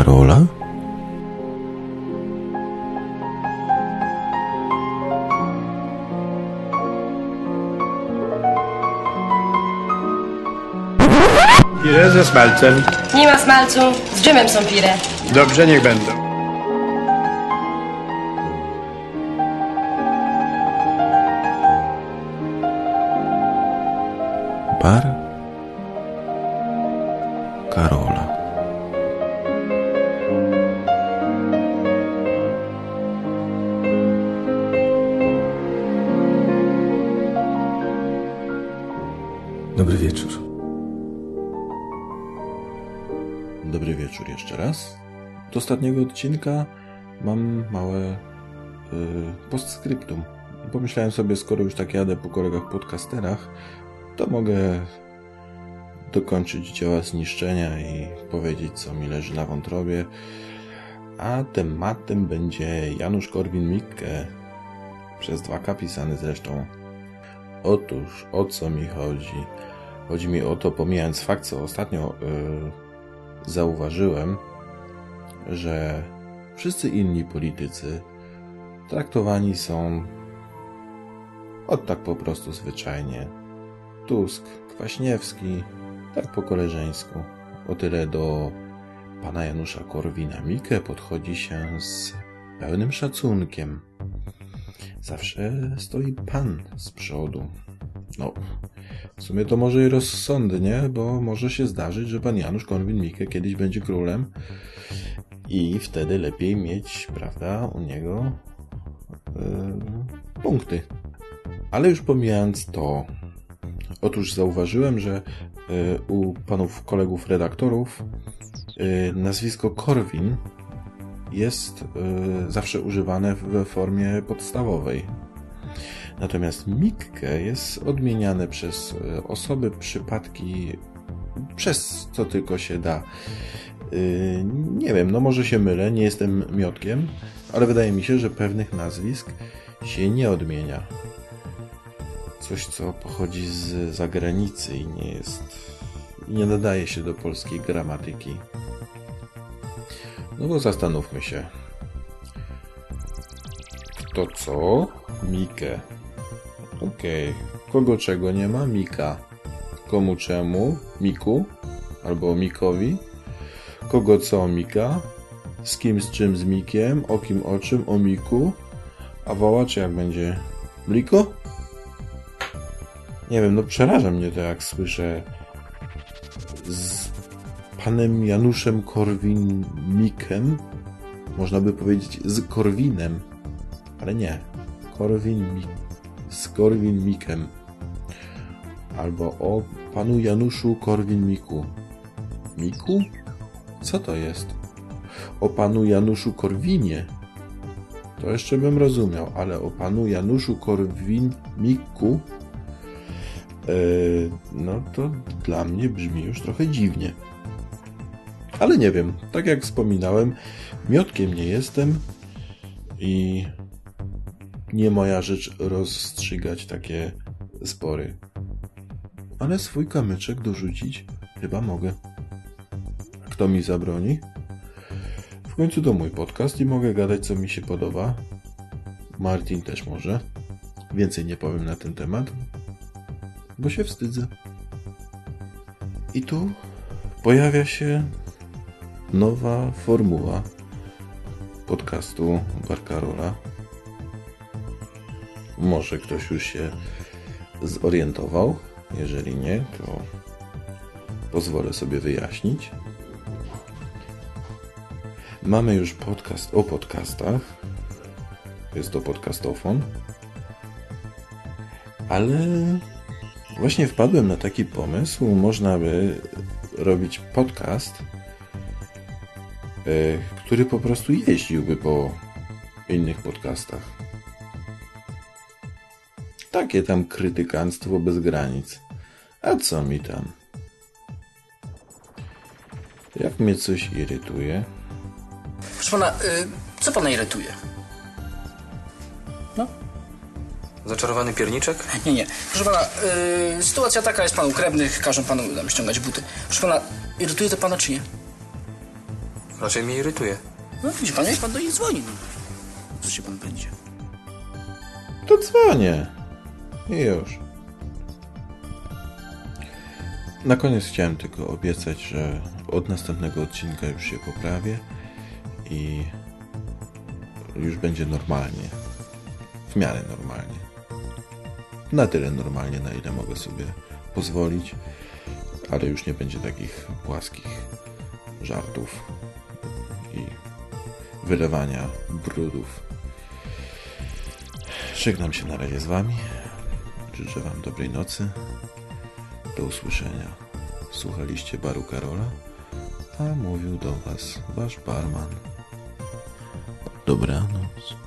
Karola? Pire ze smalcem. Nie ma smalcu, z dżemem są pire. Dobrze, niech będą. Bar Karola. Dobry wieczór jeszcze raz. Do ostatniego odcinka mam małe y, postscriptum. Pomyślałem sobie, skoro już tak jadę po kolegach podcasterach, to mogę dokończyć dzieła zniszczenia i powiedzieć, co mi leży na wątrobie. A tematem będzie Janusz Korwin-Mikke, przez 2K pisany zresztą. Otóż, o co mi chodzi? Chodzi mi o to, pomijając fakt, co ostatnio yy, zauważyłem, że wszyscy inni politycy traktowani są od tak po prostu zwyczajnie. Tusk, Kwaśniewski, tak po koleżeńsku. O tyle do pana Janusza Korwina-Mikke podchodzi się z pełnym szacunkiem. Zawsze stoi pan z przodu. No, w sumie to może i rozsądnie, bo może się zdarzyć, że pan Janusz Korwin-Mikke kiedyś będzie królem i wtedy lepiej mieć, prawda, u niego yy, punkty. Ale już pomijając to, otóż zauważyłem, że y, u panów kolegów redaktorów y, nazwisko Korwin jest y, zawsze używane w formie podstawowej. Natomiast Mikke jest odmieniane przez osoby, przypadki, przez co tylko się da. Nie wiem, no może się mylę, nie jestem miotkiem, ale wydaje mi się, że pewnych nazwisk się nie odmienia coś, co pochodzi z zagranicy i nie jest. nie nadaje się do polskiej gramatyki. No bo zastanówmy się. Kto co? Mikę. Okej. Okay. Kogo czego nie ma? Mika. Komu czemu? Miku? Albo Mikowi? Kogo co? Mika? Z kim z czym z Mikiem? O kim o czym? O Miku? A woła czy jak będzie? Bliko? Nie wiem, no przeraża mnie to, jak słyszę z panem Januszem Korwin-Mikem, można by powiedzieć z Korwinem, ale nie, Korwin z Korwin-Mikem, albo o panu Januszu Korwin-Miku. Miku? Co to jest? O panu Januszu Korwinie. To jeszcze bym rozumiał, ale o panu Januszu Korwin-Miku E, no to dla mnie brzmi już trochę dziwnie. Ale nie wiem, tak jak wspominałem, miotkiem nie jestem i nie moja rzecz rozstrzygać takie spory. Ale swój kamyczek dorzucić chyba mogę. Kto mi zabroni? W końcu to mój podcast i mogę gadać co mi się podoba. Martin też może. Więcej nie powiem na ten temat, bo się wstydzę. I tu pojawia się nowa formuła podcastu Barkarola. Może ktoś już się zorientował. Jeżeli nie, to pozwolę sobie wyjaśnić. Mamy już podcast o podcastach. Jest to podcastofon. Ale Właśnie wpadłem na taki pomysł, można by robić podcast, e, który po prostu jeździłby po innych podcastach. Takie tam krytykanstwo bez granic. A co mi tam? Jak mnie coś irytuje? Proszę pana, y, co pana irytuje? Zaczarowany pierniczek? Nie, nie. Proszę pana, yy, sytuacja taka jest panu krewnych, każą panu tam ściągać buty. Proszę pana, irytuje to pana czy nie? Raczej mnie irytuje. No widzi pan, niech pan do nich dzwoni. No. Co się pan będzie? To dzwonię. I już. Na koniec chciałem tylko obiecać, że od następnego odcinka już się poprawię i już będzie normalnie. W miarę normalnie. Na tyle normalnie, na ile mogę sobie pozwolić, ale już nie będzie takich płaskich żartów i wylewania brudów. Żegnam się na razie z Wami. Życzę Wam dobrej nocy. Do usłyszenia. Słuchaliście baru Karola, a mówił do Was Wasz barman. Dobranoc.